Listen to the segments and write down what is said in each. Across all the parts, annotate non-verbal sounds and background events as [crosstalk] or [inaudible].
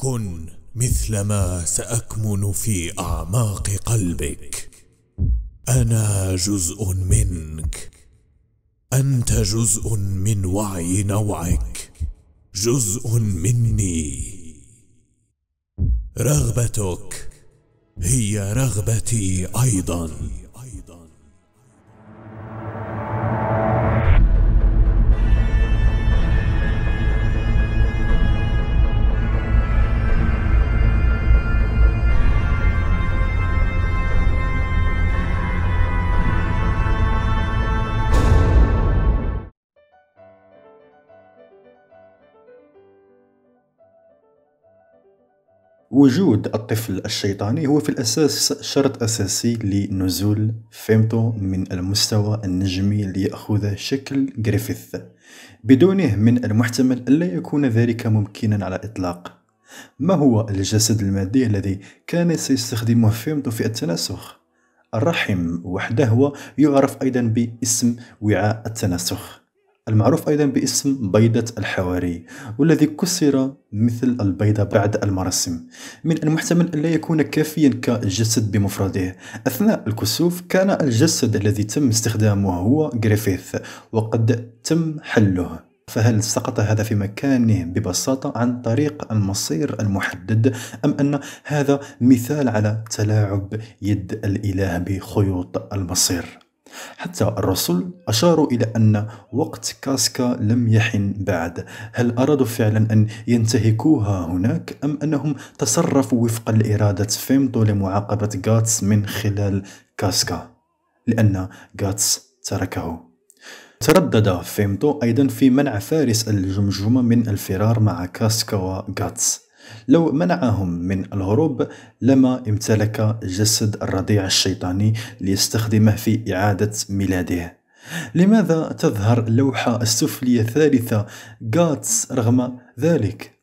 كن مثلما سأكمن في أعماق قلبك. أنا جزء منك. أنت جزء من وعي نوعك. جزء مني. رغبتك هي رغبتي أيضا. وجود الطفل الشيطاني هو في الأساس شرط أساسي لنزول فيمتو من المستوى النجمي ليأخذ شكل جريفيث. بدونه من المحتمل ألا يكون ذلك ممكنا على الإطلاق ما هو الجسد المادي الذي كان سيستخدمه فيمتو في التناسخ؟ الرحم وحده هو يعرف أيضا باسم وعاء التناسخ. المعروف أيضا باسم بيضة الحواري والذي كسر مثل البيضة بعد المراسم من المحتمل أن لا يكون كافيا كجسد بمفرده أثناء الكسوف كان الجسد الذي تم استخدامه هو جريفيث وقد تم حله فهل سقط هذا في مكانه ببساطة عن طريق المصير المحدد أم أن هذا مثال على تلاعب يد الإله بخيوط المصير؟ حتى الرسل أشاروا إلى أن وقت كاسكا لم يحن بعد. هل أرادوا فعلا أن ينتهكوها هناك أم أنهم تصرفوا وفق الإرادة فيمتو لمعاقبة غاتس من خلال كاسكا؟ لأن غاتس تركه. تردد فيمتو أيضا في منع فارس الجمجمة من الفرار مع كاسكا وغاتس. لو منعهم من الهروب لما امتلك جسد الرضيع الشيطاني ليستخدمه في إعادة ميلاده لماذا تظهر اللوحة السفلية الثالثة غاتس رغم ذلك؟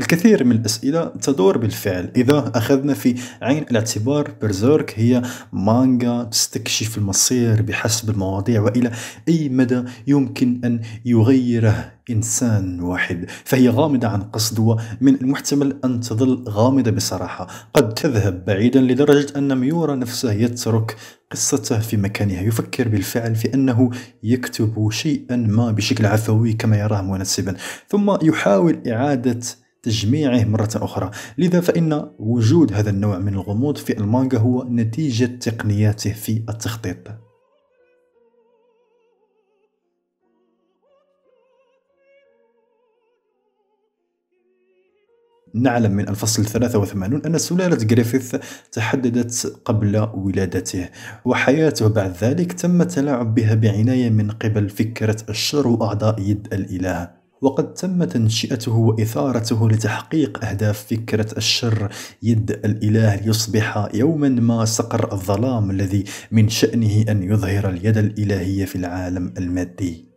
الكثير من الأسئلة تدور بالفعل. إذا أخذنا في عين الاعتبار برزيرك هي مانجا تستكشف المصير بحسب المواضيع وإلى أي مدى يمكن أن يغيره إنسان واحد. فهي غامضة عن قصد ومن المحتمل أن تظل غامضة بصراحة. قد تذهب بعيدا لدرجة أن ميورا نفسه يترك قصته في مكانها. يفكر بالفعل في أنه يكتب شيئا ما بشكل عفوي كما يراه مناسبا ثم يحاول إعادة تجميعه مرة أخرى. لذا فإن وجود هذا النوع من الغموض في المانجا هو نتيجة تقنياته في التخطيط. نعلم من الفصل 83 أن سلالة جريفيث تحددت قبل ولادته وحياته بعد ذلك تم التلاعب بها بعناية من قبل فكرة الشر وأعضاء يد الإله. وقد تم تنشئته وإثارته لتحقيق أهداف فكرة الشر. يد الإله ليصبح يوما ما صقر الظلام الذي من شأنه أن يظهر اليد الإلهية في العالم المادي.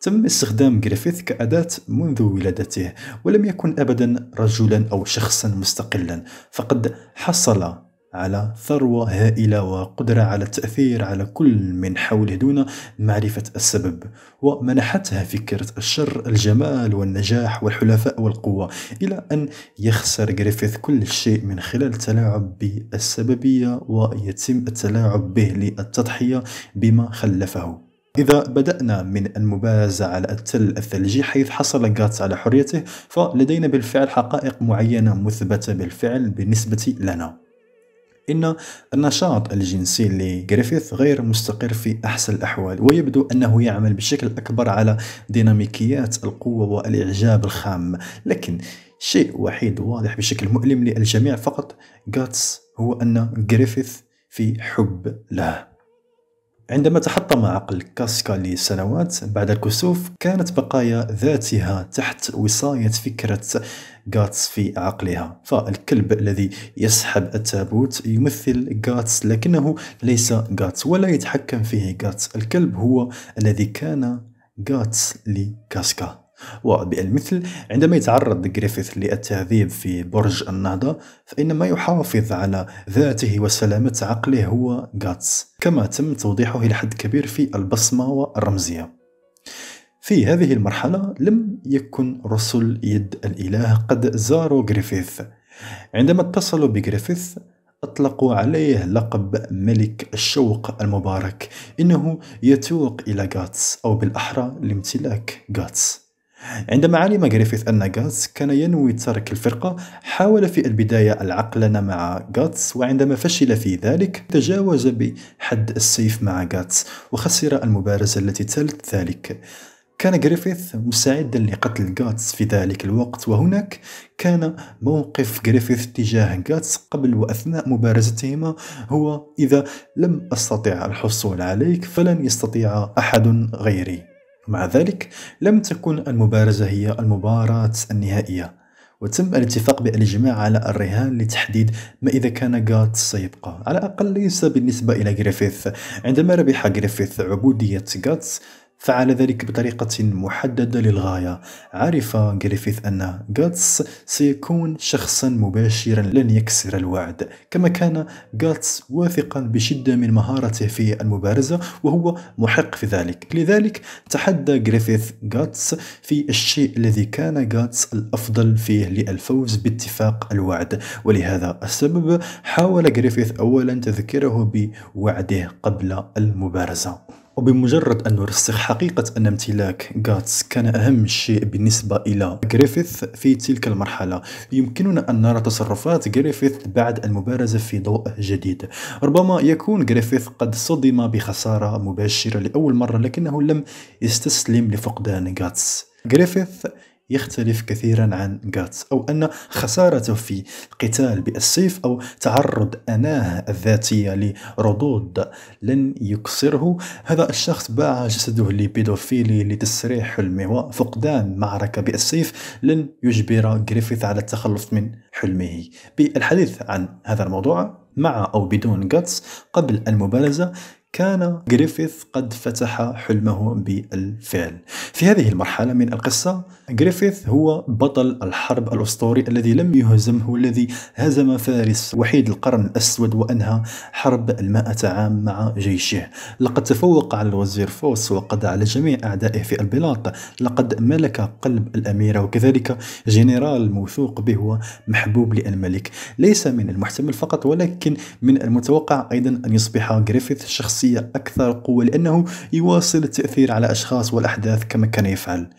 تم استخدام جريفيث كأداة منذ ولادته ولم يكن أبدا رجلا أو شخصا مستقلا فقد حصل على ثروة هائلة وقدرة على التأثير على كل من حوله دون معرفة السبب ومنحتها فكرة الشر الجمال والنجاح والحلفاء والقوة إلى أن يخسر جريفيث كل شيء من خلال التلاعب بالسببية ويتم التلاعب به للتضحية بما خلفه. إذا بدأنا من المبارزة على التل الثلجي حيث حصل جاتس على حريته فلدينا بالفعل حقائق معينة مثبتة بالفعل بالنسبة لنا. إن النشاط الجنسي لجريفيث غير مستقر في أحسن الأحوال ويبدو أنه يعمل بشكل أكبر على ديناميكيات القوة والإعجاب الخام. لكن شيء وحيد واضح بشكل مؤلم للجميع فقط جاتس هو أن جريفيث في حب له. عندما تحطم عقل كاسكا لسنوات بعد الكسوف كانت بقايا ذاتها تحت وصاية فكرة غاتس في عقلها. فالكلب الذي يسحب التابوت يمثل غاتس لكنه ليس غاتس ولا يتحكم فيه غاتس الكلب هو الذي كان غاتس لكاسكا. وبالمثل عندما يتعرض جريفيث للتعذيب في برج النهضة فإن ما يحافظ على ذاته وسلامة عقله هو غاتس كما تم توضيحه إلى حد كبير في البصمة والرمزية. في هذه المرحلة لم يكن رسل يد الإله قد زاروا غريفيث عندما اتصلوا بغريفيث أطلقوا عليه لقب ملك الشوق المبارك. إنه يتوق إلى غاتس أو بالأحرى لامتلاك غاتس. عندما علم غريفيث أن غاتس كان ينوي ترك الفرقة حاول في البداية العقلنة مع غاتس وعندما فشل في ذلك تجاوز بحد السيف مع غاتس وخسر المبارزة التي تلت ذلك. كان جريفيث مستعدا لقتل غاتس في ذلك الوقت وهناك كان موقف جريفيث تجاه غاتس قبل وأثناء مبارزتهما هو إذا لم أستطع الحصول عليك فلن يستطيع أحد غيري. مع ذلك لم تكن المبارزة هي المباراة النهائية. وتم الاتفاق بالإجماع على الرهان لتحديد ما إذا كان غاتس سيبقى. على الأقل ليس بالنسبة إلى جريفيث عندما ربح جريفيث عبودية غاتس فعل ذلك بطريقة محددة للغاية. عرف جريفيث أن غاتس سيكون شخصا مباشرا لن يكسر الوعد. كما كان غاتس واثقا بشدة من مهارته في المبارزة وهو محق في ذلك. لذلك تحدى جريفيث غاتس في الشيء الذي كان غاتس الأفضل فيه للفوز باتفاق الوعد. ولهذا السبب حاول جريفيث أولا تذكيره بوعده قبل المبارزة. وبمجرد أن نرسخ حقيقة أن امتلاك غاتس كان أهم شيء بالنسبة إلى غريفيث في تلك المرحلة. يمكننا أن نرى تصرفات غريفيث بعد المبارزة في ضوء جديد. ربما يكون غريفيث قد صدم بخسارة مباشرة لأول مرة لكنه لم يستسلم لفقدان غاتس. غريفيث يختلف كثيرا عن غاتس أو أن خسارته في قتال بالسيف أو تعرض أناه الذاتية لردود لن يكسره. هذا الشخص باع جسده لبيدوفيلي لتسريع حلمه وفقدان معركة بالسيف لن يجبر جريفيث على التخلص من حلمه. بالحديث عن هذا الموضوع مع أو بدون غاتس قبل المبارزة كان جريفيث قد فتح حلمه بالفعل. في هذه المرحلة من القصة جريفيث هو بطل الحرب الأسطوري الذي لم يهزم هو الذي هزم فارس وحيد القرن الأسود وأنهى حرب المائة عام مع جيشه. لقد تفوق على الوزير فوس وقضى على جميع أعدائه في البلاط. لقد ملك قلب الأميرة وكذلك جنرال موثوق به ومحبوب للملك. ليس من المحتمل فقط ولكن من المتوقع أيضا أن يصبح جريفيث شخصية أكثر قوة لأنه يواصل التأثير على أشخاص والأحداث كما كان يفعل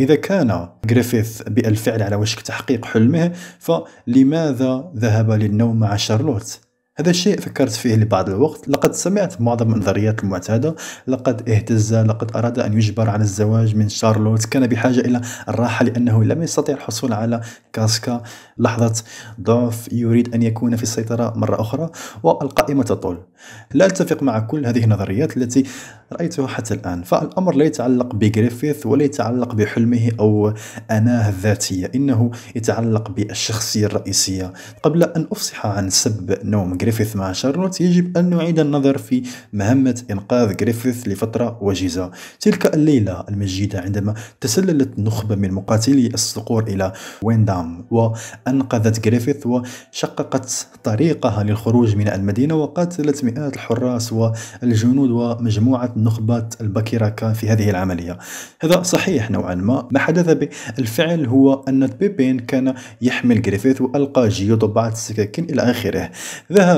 إذا كان جريفيث بالفعل على وشك تحقيق حلمه فلماذا ذهب للنوم مع شارلوت؟ هذا الشيء فكرت فيه لبعض الوقت. لقد سمعت معظم النظريات المعتادة. لقد اهتز لقد أراد أن يجبر على الزواج من شارلوت. كان بحاجة إلى الراحة لأنه لم يستطيع الحصول على كاسكا. لحظة ضعف يريد أن يكون في السيطرة مرة أخرى والقائمة تطول. لا أتفق مع كل هذه النظريات التي رأيتها حتى الآن. فالأمر لا يتعلق بجريفيث ولا يتعلق بحلمه أو أناه الذاتية إنه يتعلق بالشخصية الرئيسية. قبل أن أفصح عن سبب نوم جريفيث مع شارلوت يجب أن نعيد النظر في مهمة إنقاذ جريفيث لفترة وجيزة. تلك الليلة المجيدة عندما تسللت نخبة من مقاتلي الصقور إلى ويندام وأنقذت جريفيث وشققت طريقها للخروج من المدينة وقاتلت مئات الحراس والجنود ومجموعة نخبة البكيركا في هذه العملية. هذا صحيح نوعا ما. ما حدث بالفعل هو أن بيبين كان يحمل جريفيث وألقى جيدو بعض السكاكين إلى آخره. ذهب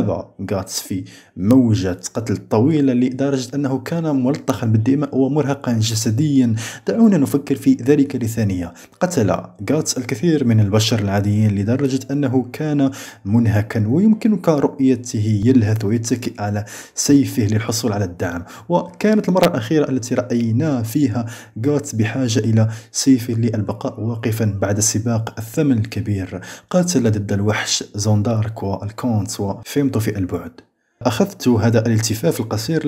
غاتس في موجة قتل طويلة لدرجة أنه كان ملطخا بالدماء ومرهقا جسديا. دعونا نفكر في ذلك لثانية. قتل غاتس الكثير من البشر العاديين لدرجة أنه كان منهكا ويمكنك رؤيته يلهث ويتكئ على سيفه للحصول على الدعم. وكانت المرة الأخيرة التي رأينا فيها غاتس بحاجة إلى سيف للبقاء واقفا بعد سباق الثمن الكبير. قاتل ضد الوحش زوندارك والكونت وفهمت في البعد. أخذت هذا الالتفاف القصير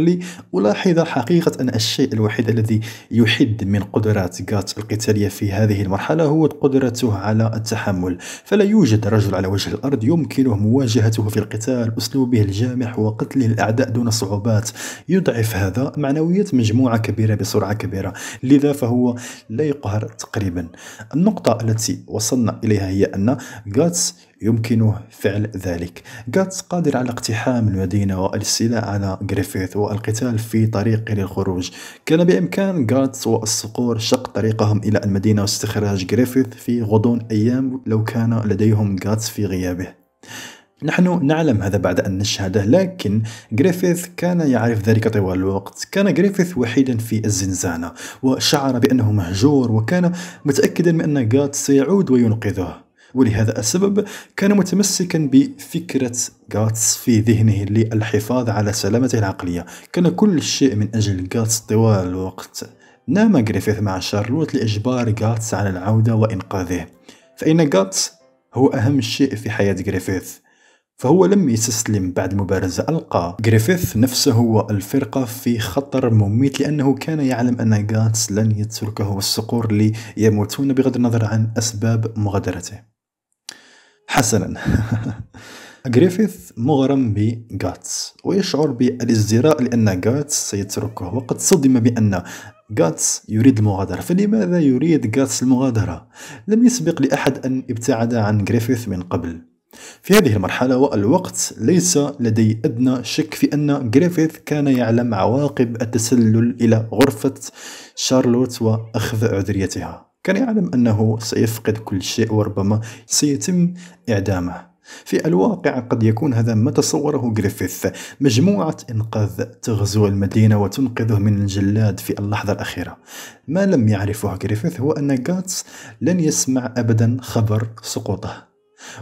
لألاحظ حقيقة أن الشيء الوحيد الذي يحد من قدرات غات القتالية في هذه المرحلة هو قدرته على التحمل. فلا يوجد رجل على وجه الأرض يمكنه مواجهته في القتال أسلوبه الجامح وقتله الأعداء دون صعوبات. يضعف هذا معنويات مجموعة كبيرة بسرعة كبيرة. لذا فهو لا يقهر تقريبا. النقطة التي وصلنا إليها هي أن غاتس يمكنه فعل ذلك. غاتس قادر على اقتحام المدينة والاستيلاء على غريفيث والقتال في طريقه للخروج. كان بإمكان غاتس والصقور شق طريقهم إلى المدينة واستخراج غريفيث في غضون أيام لو كان لديهم غاتس في غيابه. نحن نعلم هذا بعد أن نشهده لكن غريفيث كان يعرف ذلك طوال الوقت. كان غريفيث وحيدا في الزنزانة وشعر بأنه مهجور وكان متأكدا من أن غاتس سيعود وينقذه. ولهذا السبب كان متمسكا بفكرة غاتس في ذهنه للحفاظ على سلامته العقلية. كان كل شيء من أجل غاتس طوال الوقت. نام غريفيث مع شارلوت لإجبار غاتس على العودة وإنقاذه. فإن غاتس هو أهم شيء في حياة غريفيث. فهو لم يستسلم بعد المبارزة ألقى غريفيث نفسه والفرقة في خطر مميت لأنه كان يعلم أن غاتس لن يترك الصقور ليموتون بغض النظر عن أسباب مغادرته. حسنا. [laughs] غريفيث مغرم بغاتس ويشعر بالإزدراء لأن غاتس سيتركه وقد صدم بأن غاتس يريد المغادرة. فلماذا يريد غاتس المغادرة؟ لم يسبق لأحد أن ابتعد عن غريفيث من قبل. في هذه المرحلة والوقت ليس لدي أدنى شك في أن غريفيث كان يعلم عواقب التسلل إلى غرفة شارلوت وأخذ عذريتها. كان يعلم أنه سيفقد كل شيء وربما سيتم إعدامه. في الواقع قد يكون هذا ما تصوره غريفيث مجموعة إنقاذ تغزو المدينة وتنقذه من الجلاد في اللحظة الأخيرة. ما لم يعرفه غريفيث هو أن غاتس لن يسمع أبدا خبر سقوطه.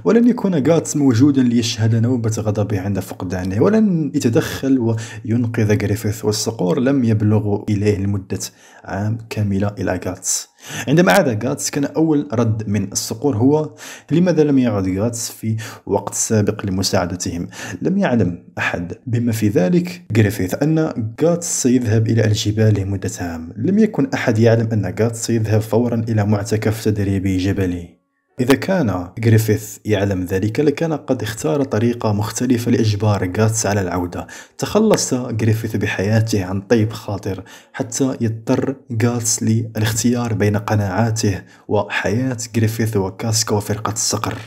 ولن يكون غاتس موجودا ليشهد نوبة غضبه عند فقدانه ولن يتدخل وينقذ غريفيث والصقور لم يبلغوا إليه لمدة عام كاملة إلى غاتس. عندما عاد غاتس كان أول رد من الصقور هو لماذا لم يعد غاتس في وقت سابق لمساعدتهم؟ لم يعلم أحد بما في ذلك. غريفيث أن غاتس سيذهب إلى الجبال لمدة عام. لم يكن أحد يعلم أن غاتس سيذهب فورا إلى معتكف تدريبي جبلي. إذا كان غريفيث يعلم ذلك لكان قد اختار طريقة مختلفة لإجبار غاتس على العودة. تخلص غريفيث بحياته عن طيب خاطر حتى يضطر غاتس للاختيار بين قناعاته وحياة غريفيث وكاسكا وفرقة الصقر.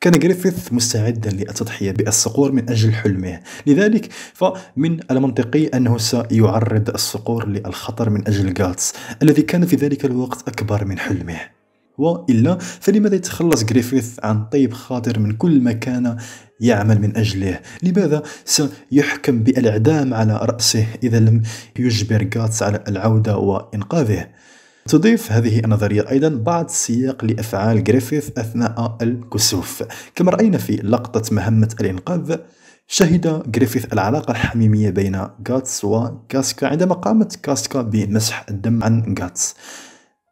كان غريفيث مستعدا للتضحية بالصقور من أجل حلمه. لذلك فمن المنطقي أنه سيعرض الصقور للخطر من أجل غاتس الذي كان في ذلك الوقت أكبر من حلمه. وإلا فلماذا يتخلص غريفيث عن طيب خاطر من كل ما كان يعمل من أجله؟ لماذا سيحكم بالإعدام على رأسه إذا لم يجبر غاتس على العودة وإنقاذه؟ تضيف هذه النظرية أيضا بعض سياق لأفعال غريفيث أثناء الكسوف. كما رأينا في لقطة مهمة الإنقاذ شهد غريفيث العلاقة الحميمية بين غاتس وكاسكا عندما قامت كاسكا بمسح الدم عن غاتس.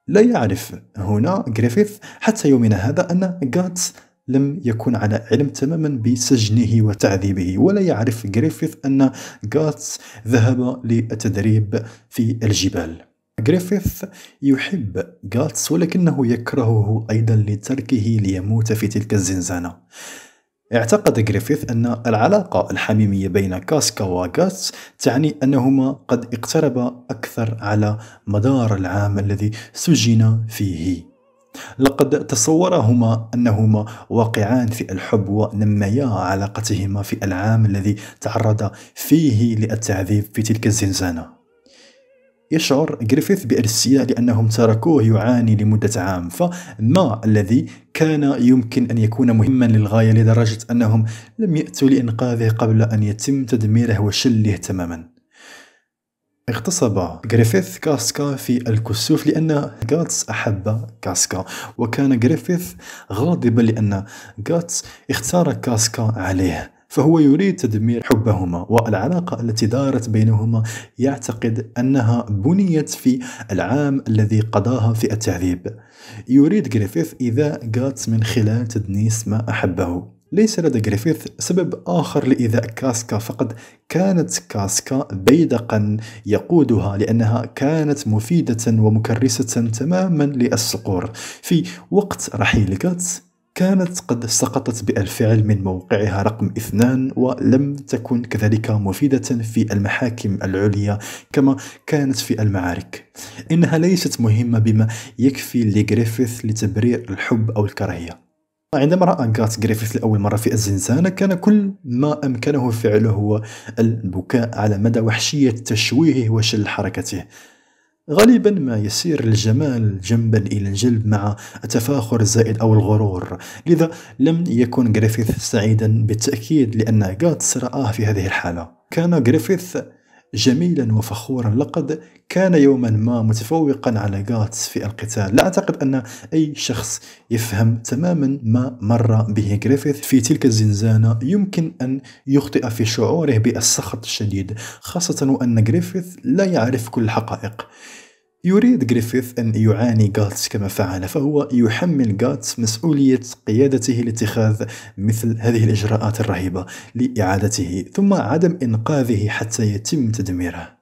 لا يعرف هنا غريفيث حتى يومنا هذا أن غاتس لم يكن على علم تماما بسجنه وتعذيبه ولا يعرف غريفيث أن غاتس ذهب للتدريب في الجبال. غريفيث يحب غاتس ولكنه يكرهه أيضا لتركه ليموت في تلك الزنزانة. اعتقد غريفيث أن العلاقة الحميمية بين كاسكا وغاتس تعني أنهما قد اقتربا أكثر على مدار العام الذي سجن فيه. لقد تصورهما أنهما واقعان في الحب ونميا علاقتهما في العام الذي تعرض فيه للتعذيب في تلك الزنزانة. يشعر غريفيث بارسيا لأنهم تركوه يعاني لمدة عام. فما الذي كان يمكن أن يكون مهما للغاية لدرجة أنهم لم يأتوا لإنقاذه قبل أن يتم تدميره وشله تماما؟ اغتصب غريفيث كاسكا في الكسوف لأن غاتس أحب كاسكا وكان غريفيث غاضبا لأن غاتس اختار كاسكا عليه. فهو يريد تدمير حبهما والعلاقة التي دارت بينهما يعتقد أنها بنيت في العام الذي قضاها في التعذيب يريد غريفيث إيذاء غاتس من خلال تدنيس ما أحبه. ليس لدى غريفيث سبب آخر لإيذاء كاسكا فقد كانت كاسكا بيدقا يقودها لأنها كانت مفيدة ومكرسة تماما للصقور. في وقت رحيل غاتس كانت قد سقطت بألفعل من موقعها رقم اثنان ولم تكن كذلك مفيدة في المحاكم العليا كما كانت في المعارك. إنها ليست مهمة بما يكفي لغريفيث لتبرير الحب أو الكراهية. عندما رأى غات غريفيث لأول مرة في الزنزانة كان كل ما أمكنه فعله هو البكاء على مدى وحشية تشويهه وشل حركته. غالبا ما يسير الجمال جنبا إلى الجلب مع التفاخر الزائد أو الغرور. لذا لم يكن غريفيث سعيدا بالتأكيد لأن غاتس رآه في هذه الحالة. كان غريفيث جميلا وفخورا. لقد كان يوما ما متفوقا على غاتس في القتال. لا أعتقد أن أي شخص يفهم تماما ما مر به غريفيث في تلك الزنزانة يمكن أن يخطئ في شعوره بالسخط الشديد خاصة وأن غريفيث لا يعرف كل الحقائق يريد غريفيث أن يعاني غاتس كما فعل فهو يحمل غاتس مسؤولية قيادته لاتخاذ مثل هذه الإجراءات الرهيبة لإعادته ثم عدم إنقاذه حتى يتم تدميره.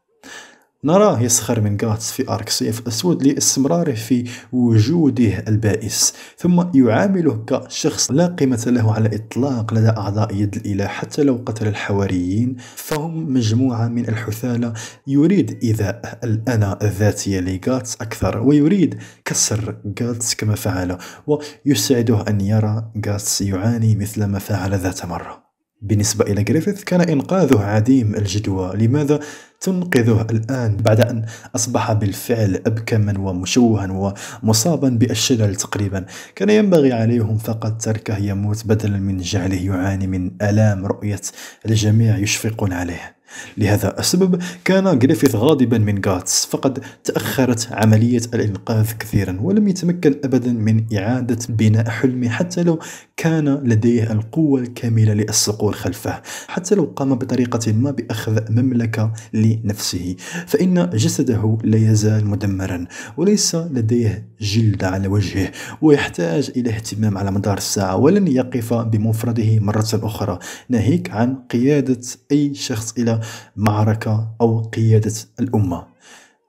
نراه يسخر من غاتس في أرك سيف الأسود لاستمراره في وجوده البائس ثم يعامله كشخص لا قيمة له على الإطلاق لدى أعضاء يد الإله حتى لو قتل الحواريين فهم مجموعة من الحثالة. يريد إيذاء الأنا الذاتية لغاتس أكثر ويريد كسر غاتس كما فعل ويسعده أن يرى غاتس يعاني مثل ما فعل ذات مرة. بالنسبة إلى جريفيث كان إنقاذه عديم الجدوى. لماذا؟ تنقذه الآن بعد أن أصبح بالفعل أبكما ومشوها ومصابا بالشلل تقريبا. كان ينبغي عليهم فقط تركه يموت بدلا من جعله يعاني من ألام رؤية الجميع يشفقون عليه. لهذا السبب كان غريفيث غاضبا من غاتس فقد تأخرت عملية الإنقاذ كثيرا ولم يتمكن أبدا من إعادة بناء حلمه حتى لو كان لديه القوة الكاملة للصقور خلفه حتى لو قام بطريقة ما بأخذ مملكة لنفسه. فإن جسده لا يزال مدمرا وليس لديه جلد على وجهه ويحتاج إلى اهتمام على مدار الساعة ولن يقف بمفرده مرة أخرى. ناهيك عن قيادة أي شخص إلى معركة أو قيادة الأمة.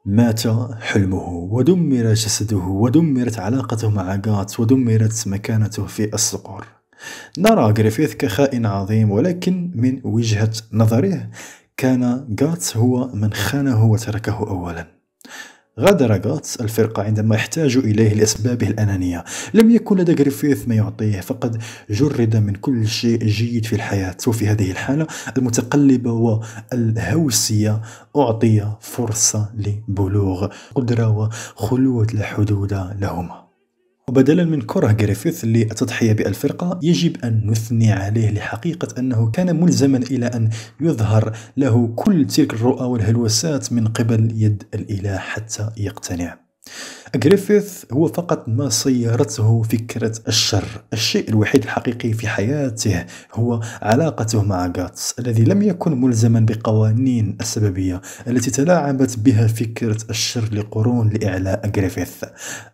مات حلمه ودمر جسده ودمرت علاقته مع غاتس ودمرت مكانته في الصقور. نرى غريفيث كخائن عظيم ولكن من وجهة نظره كان غاتس هو من خانه وتركه أولا. غادر غاتس الفرقة عندما يحتاج إليه لأسبابه الأنانية. لم يكن لدى غريفيث ما يعطيه فقد جرد من كل شيء جيد في الحياة. وفي هذه الحالة المتقلبة والهوسية أعطي فرصة لبلوغ قدرة وخلود لا حدود لهما. وبدلا من كره جريفيث للتضحية بالفرقة يجب أن نثني عليه لحقيقة أنه كان ملزما إلى أن يظهر له كل تلك الرؤى والهلوسات من قبل يد الإله حتى يقتنع. غريفيث هو فقط ما صيرته فكرة الشر. الشيء الوحيد الحقيقي في حياته هو علاقته مع غاتس الذي لم يكن ملزما بقوانين السببية التي تلاعبت بها فكرة الشر لقرون لإعلاء غريفيث.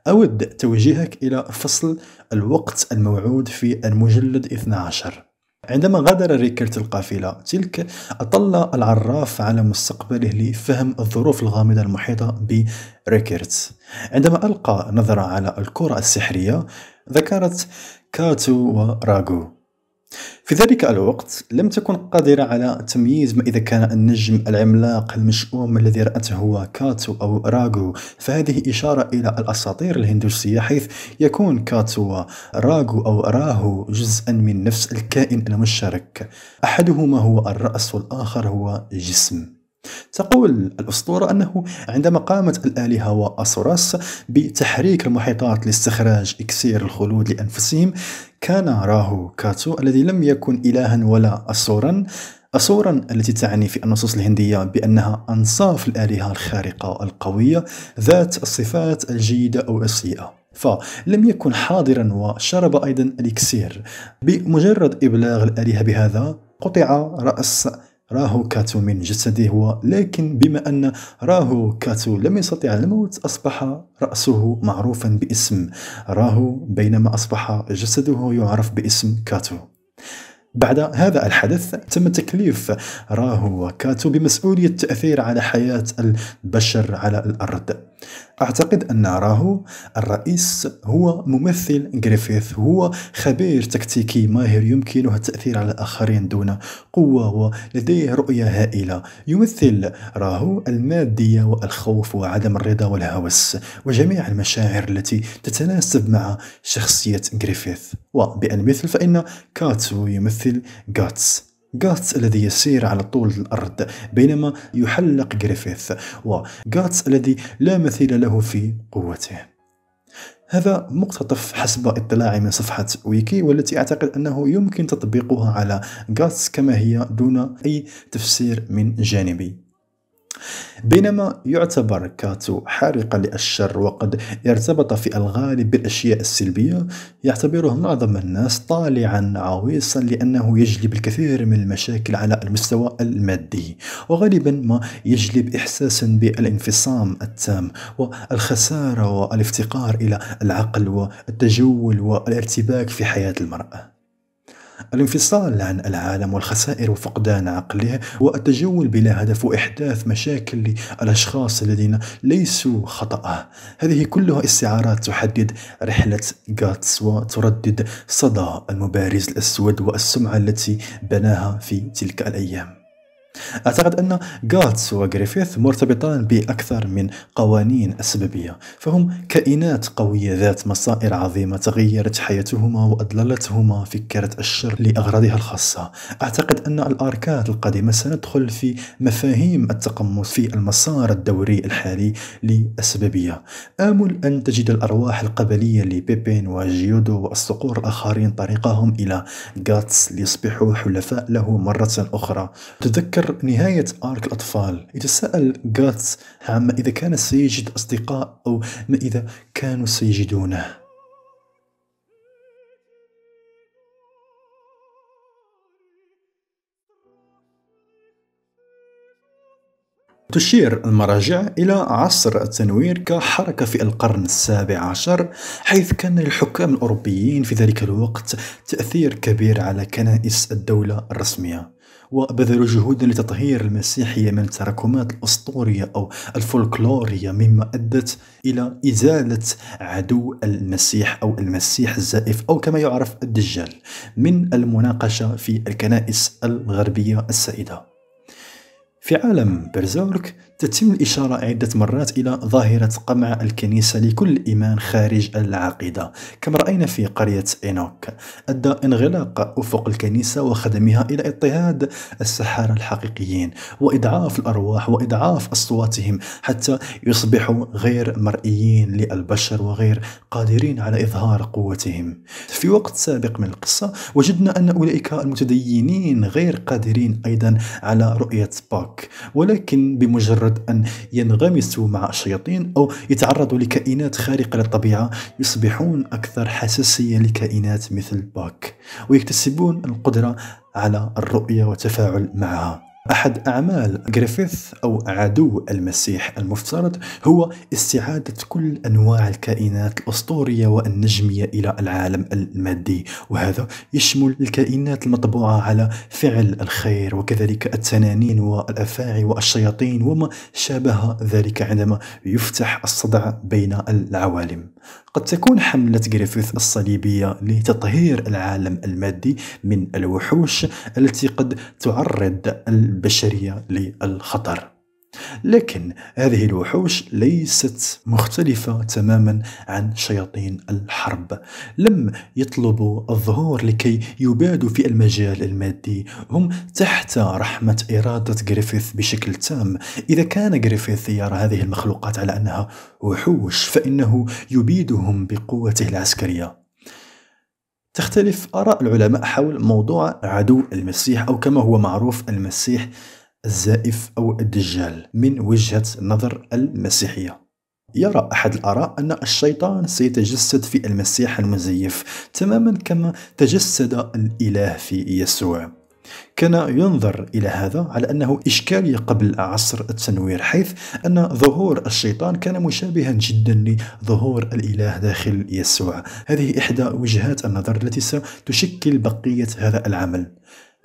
أود توجيهك إلى فصل الوقت الموعود في المجلد 12 عندما غادر ريكرت القافلة تلك أطل العراف على مستقبله لفهم الظروف الغامضة المحيطة بريكرت عندما ألقى نظرة على الكرة السحرية ذكرت كاتو وراغو. في ذلك الوقت لم تكن قادرة على تمييز ما إذا كان النجم العملاق المشؤوم الذي رأته هو كاتو أو راغو. فهذه إشارة إلى الأساطير الهندوسية حيث يكون كاتو وراغو أو راهو جزءا من نفس الكائن المشترك. أحدهما هو الرأس والآخر هو جسم. تقول الأسطورة أنه عندما قامت الآلهة وأسوراس بتحريك المحيطات لاستخراج إكسير الخلود لأنفسهم كان راهو كاتو الذي لم يكن إلها ولا أسورا. أسورا التي تعني في النصوص الهندية بأنها أنصاف الآلهة الخارقة القوية ذات الصفات الجيدة أو السيئة فلم يكن حاضرا وشرب أيضا الإكسير. بمجرد إبلاغ الآلهة بهذا قطع رأس راهو كاتو من جسده ولكن بما أن راهو كاتو لم يستطع الموت أصبح رأسه معروفا باسم. راهو بينما أصبح جسده يعرف باسم كاتو. بعد هذا الحدث تم تكليف راهو وكاتو بمسؤولية التأثير على حياة البشر على الأرض. أعتقد أن راهو الرأس هو ممثل جريفيث هو خبير تكتيكي ماهر يمكنه التأثير على الآخرين دون قوة ولديه رؤية هائلة. يمثل راهو المادية والخوف وعدم الرضا والهوس وجميع المشاعر التي تتناسب مع شخصية جريفيث. وبالمثل فإن كاتو يمثل جاتس. غاتس الذي يسير على طول الأرض بينما يحلق جريفيث وغاتس الذي لا مثيل له في قوته. هذا مقتطف حسب اطلاعي من صفحة ويكي والتي أعتقد أنه يمكن تطبيقها على غاتس كما هي دون أي تفسير من جانبي. بينما يعتبر كاتو حارقا للشر وقد ارتبط في الغالب بالأشياء السلبية يعتبره معظم الناس طالعا عويصا لأنه يجلب الكثير من المشاكل على المستوى المادي وغالبا ما يجلب إحساسا بالانفصام التام والخسارة والإفتقار إلى العقل والتجول والارتباك في حياة المرأة. الانفصال عن العالم والخسائر وفقدان عقله والتجول بلا هدف وإحداث مشاكل للأشخاص الذين ليسوا خطأه هذه كلها استعارات تحدد رحلة غاتس وتردد صدى المبارز الأسود والسمعة التي بناها في تلك الأيام. أعتقد أن غاتس وغريفيث مرتبطان بأكثر من قوانين السببية فهم كائنات قوية ذات مصائر عظيمة تغيرت حياتهما وأضللتهما فكرة الشر لأغراضها الخاصة. أعتقد أن الأركات القادمة سندخل في مفاهيم التقمص في المسار الدوري الحالي للسببية آمل أن تجد الأرواح القبلية لبيبين وجيودو والصقور الآخرين طريقهم إلى غاتس ليصبحوا حلفاء له مرة أخرى. تذكر نهاية آرك الأطفال. يتساءل غاتس عما إذا كان سيجد أصدقاء أو ما إذا كانوا سيجدونه. تشير المراجع إلى عصر التنوير كحركة في القرن السابع عشر حيث كان للحكام الأوروبيين في ذلك الوقت تأثير كبير على كنائس الدولة الرسمية. وبذلوا جهودا لتطهير المسيحية من التراكمات الأسطورية أو الفولكلورية مما أدت إلى إزالة عدو المسيح أو المسيح الزائف أو كما يعرف الدجال من المناقشة في الكنائس الغربية السائدة. في عالم برزيرك تتم الإشارة عدة مرات إلى ظاهرة قمع الكنيسة لكل إيمان خارج العقيدة كما رأينا في قرية إينوك أدى انغلاق أفق الكنيسة وخدمها إلى اضطهاد السحارة الحقيقيين وإضعاف الأرواح وإضعاف أصواتهم حتى يصبحوا غير مرئيين للبشر وغير قادرين على إظهار قوتهم. في وقت سابق من القصة وجدنا أن أولئك المتدينين غير قادرين أيضا على رؤية باك ولكن بمجرد مجرد أن ينغمسوا مع الشياطين أو يتعرضوا لكائنات خارقة للطبيعة يصبحون أكثر حساسية لكائنات مثل باك ويكتسبون القدرة على الرؤية والتفاعل معها. أحد أعمال جريفيث أو عدو المسيح المفترض هو استعادة كل أنواع الكائنات الأسطورية والنجمية إلى العالم المادي وهذا يشمل الكائنات المطبوعة على فعل الخير وكذلك التنانين والأفاعي والشياطين وما شابه ذلك عندما يفتح الصدع بين العوالم. قد تكون حملة جريفيث الصليبية لتطهير العالم المادي من الوحوش التي قد تعرض البشرية للخطر. لكن هذه الوحوش ليست مختلفة تماما عن شياطين الحرب. لم يطلبوا الظهور لكي يبادوا في المجال المادي. هم تحت رحمة إرادة جريفيث بشكل تام. إذا كان جريفيث يرى هذه المخلوقات على أنها وحوش فإنه يبيدهم بقوته العسكرية. تختلف آراء العلماء حول موضوع عدو المسيح أو كما هو معروف المسيح الزائف أو الدجال من وجهة نظر المسيحية. يرى أحد الآراء أن الشيطان سيتجسد في المسيح المزيف تماما كما تجسد الإله في يسوع. كان ينظر إلى هذا على أنه إشكالية قبل عصر التنوير حيث أن ظهور الشيطان كان مشابها جدا لظهور الإله داخل يسوع. هذه إحدى وجهات النظر التي ستشكل بقية هذا العمل.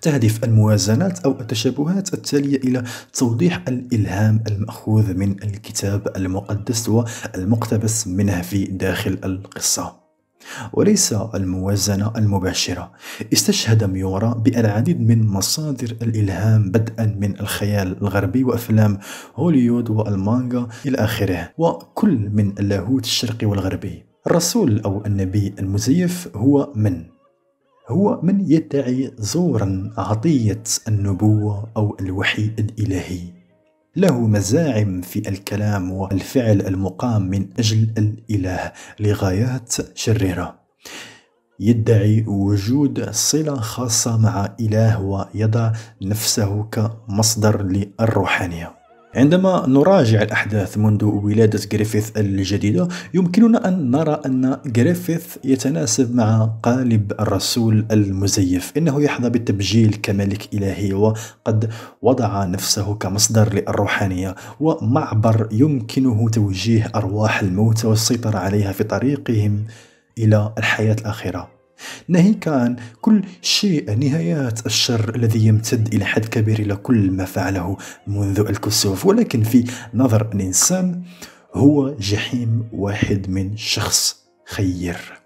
تهدف الموازنات أو التشابهات التالية إلى توضيح الإلهام المأخوذ من الكتاب المقدس والمقتبس منه في داخل القصة. وليس الموازنة المباشرة. استشهد ميورا بالعديد من مصادر الإلهام بدءا من الخيال الغربي وأفلام هوليود والمانغا إلى آخره وكل من اللاهوت الشرقي والغربي. الرسول أو النبي المزيف هو من؟ هو من يدعي زورا عطية النبوة أو الوحي الإلهي. له مزاعم في الكلام والفعل المقام من أجل الإله لغايات شريرة. يدعي وجود صلة خاصة مع إله ويضع نفسه كمصدر للروحانية. عندما نراجع الأحداث منذ ولادة جريفيث الجديدة يمكننا أن نرى أن جريفيث يتناسب مع قالب الرسول المزيف. إنه يحظى بالتبجيل كملك إلهي وقد وضع نفسه كمصدر للروحانية ومعبر يمكنه توجيه أرواح الموتى والسيطرة عليها في طريقهم إلى الحياة الآخرة ناهيك عن كل شيء نهايات الشر الذي يمتد إلى حد كبير إلى كل ما فعله منذ الكسوف. ولكن في نظر الإنسان هو جحيم واحد من شخص خير.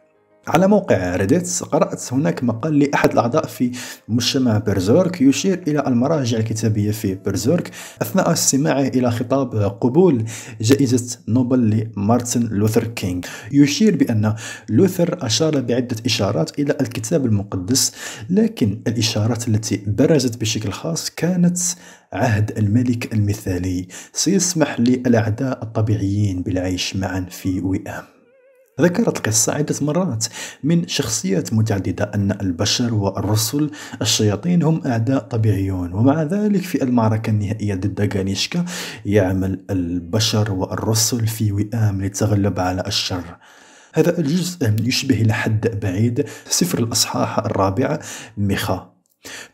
على موقع ريديت قرأت هناك مقال لأحد الأعضاء في مجتمع بيرسيرك يشير إلى المراجع الكتابية في بيرسيرك أثناء استماعه إلى خطاب قبول جائزة نوبل لمارتن لوثر كينغ. يشير بأن لوثر أشار بعدة إشارات إلى الكتاب المقدس لكن الإشارات التي برزت بشكل خاص كانت عهد الملك المثالي. سيسمح للأعداء الطبيعيين بالعيش معا في وئام ذكرت القصة عدة مرات من شخصيات متعددة أن البشر والرسل الشياطين هم أعداء طبيعيون ومع ذلك في المعركة النهائية ضد غانيشكا يعمل البشر والرسل في وئام للتغلب على الشر. هذا الجزء يشبه لحد بعيد سفر الأصحاح الرابع ميخا.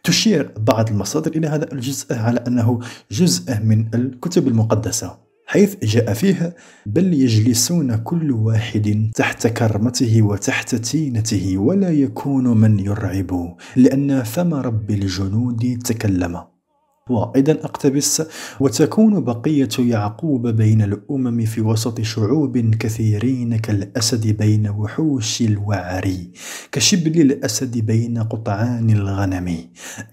تشير بعض المصادر إلى هذا الجزء على أنه جزء من الكتب المقدسة. حيث جاء فيه بل يجلسون كل واحد تحت كرمته وتحت تينته ولا يكون من يرعب لأن فم رب الجنود تكلم. وأيضا أقتبس وتكون بقية يعقوب بين الأمم في وسط شعوب كثيرين كالأسد بين وحوش الوعر كشبل الأسد بين قطعان الغنم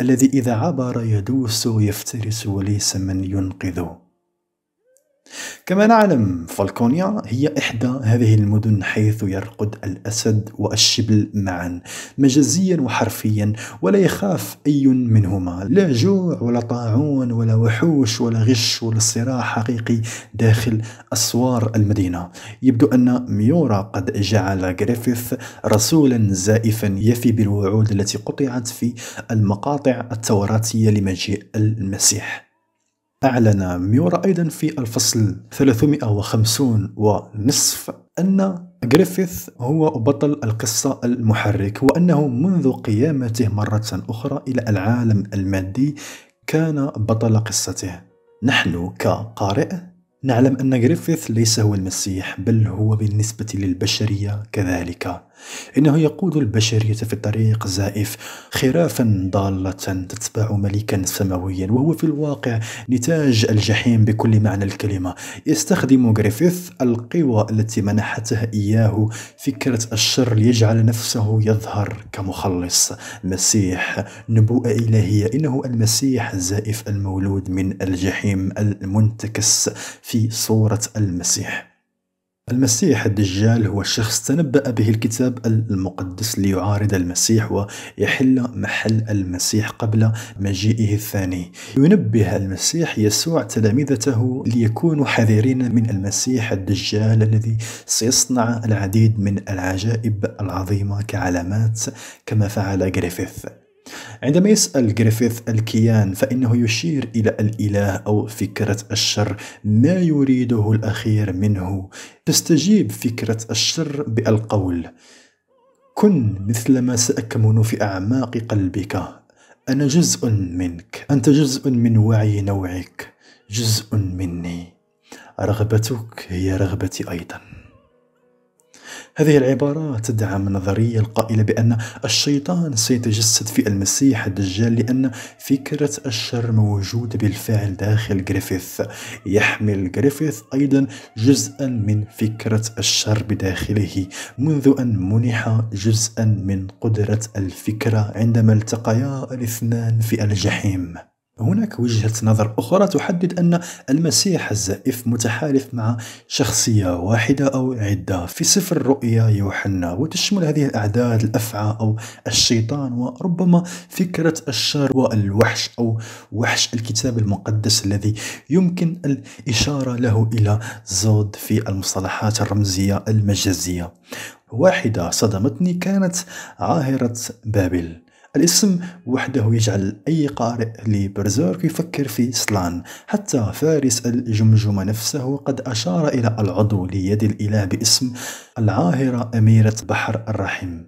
الذي إذا عبر يدوس يفترس وليس من ينقذه كما نعلم فالكونيا هي إحدى هذه المدن حيث يرقد الأسد والشبل معا مجازيا وحرفيا ولا يخاف أي منهما. لا جوع ولا طاعون ولا وحوش ولا غش ولا صراع حقيقي داخل أسوار المدينة. يبدو أن ميورا قد جعل غريفيث رسولا زائفا يفي بالوعود التي قطعت في المقاطع التوراتية لمجيء المسيح. أعلن ميورا أيضا في الفصل 350 ونصف أن غريفيث هو بطل القصة المحرك وأنه منذ قيامته مرة أخرى إلى العالم المادي كان بطل قصته. نحن كقارئ نعلم أن غريفيث ليس هو المسيح بل هو بالنسبة للبشرية كذلك. إنه يقود البشرية في طريق زائف خرافا ضالة تتبع ملكا سماويا وهو في الواقع نتاج الجحيم بكل معنى الكلمة. يستخدم غريفيث القوى التي منحتها إياه فكرة الشر ليجعل نفسه يظهر كمخلص. مسيح نبوءة إلهية إنه المسيح الزائف المولود من الجحيم المنتكس في صورة المسيح. المسيح الدجال هو شخص تنبأ به الكتاب المقدس ليعارض المسيح ويحل محل المسيح قبل مجيئه الثاني. ينبه المسيح يسوع تلامذته ليكونوا حذرين من المسيح الدجال الذي سيصنع العديد من العجائب العظيمة كعلامات كما فعل غريفيث. عندما يسأل جريفيث الكيان فإنه يشير إلى الإله أو فكرة الشر ما يريده الأخير منه؟ تستجيب فكرة الشر بالقول. كن مثلما سأكمن في أعماق قلبك. أنا جزء منك. أنت جزء من وعي نوعك. جزء مني. رغبتك هي رغبتي أيضا. هذه العبارة تدعم النظرية القائلة بأن الشيطان سيتجسد في المسيح الدجال لأن فكرة الشر موجودة بالفعل داخل جريفيث. يحمل جريفيث أيضا جزءا من فكرة الشر بداخله منذ أن منح جزءا من قدرة الفكرة عندما التقيا الاثنان في الجحيم. هناك وجهة نظر أخرى تحدد أن المسيح الزائف متحالف مع شخصية واحدة أو عدة. في سفر رؤيا يوحنا وتشمل هذه الأعداد الأفعى أو الشيطان وربما فكرة الشر والوحش أو وحش الكتاب المقدس الذي يمكن الإشارة له إلى زود في المصطلحات الرمزية المجازية. واحدة صدمتني كانت عاهرة بابل. الاسم وحده يجعل أي قارئ لبرزيرك يفكر في سلان. حتى فارس الجمجمة نفسه قد أشار إلى العضو ليد الإله باسم العاهرة أميرة بحر الرحم.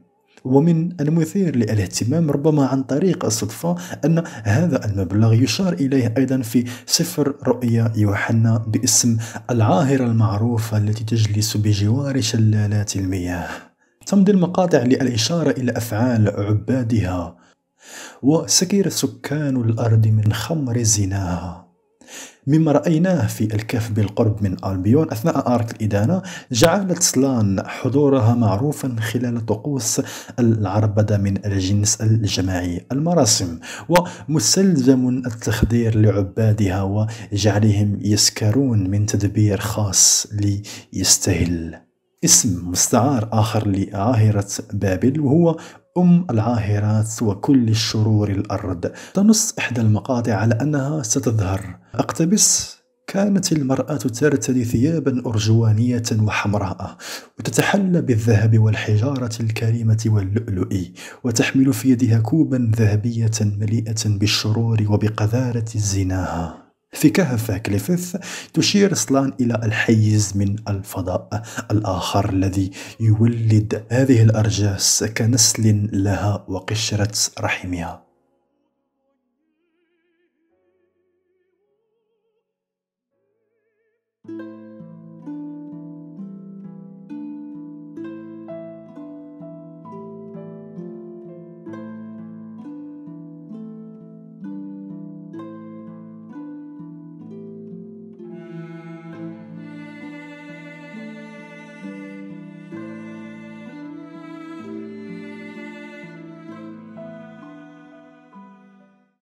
ومن المثير للاهتمام ربما عن طريق الصدفة أن هذا المبلغ يشار إليه أيضا في سفر رؤيا يوحنا باسم العاهرة المعروفة التي تجلس بجوار شلالات المياه. تمضي المقاطع للإشارة إلى أفعال عبادها وسكر سكان الأرض من خمر زناها. مما رأيناه في الكهف بالقرب من ألبيون أثناء آرك الإدانة جعلت سلان حضورها معروفا خلال طقوس العربدة من الجنس الجماعي المراسم ومستلزم التخدير لعبادها وجعلهم يسكرون من تدبير خاص ليستهل. اسم مستعار آخر لعاهرة بابل وهو أم العاهرات وكل الشرور الأرض. تنص إحدى المقاطع على أنها ستظهر. أقتبس كانت المرأة ترتدي ثيابا أرجوانية وحمراء وتتحلى بالذهب والحجارة الكريمة واللؤلؤ وتحمل في يدها كوبا ذهبية مليئة بالشرور وبقذارة زناها في كهف كليفث تشير سلان إلى الحيز من الفضاء الآخر الذي يولد هذه الأرجاس كنسل لها وقشرة رحمها.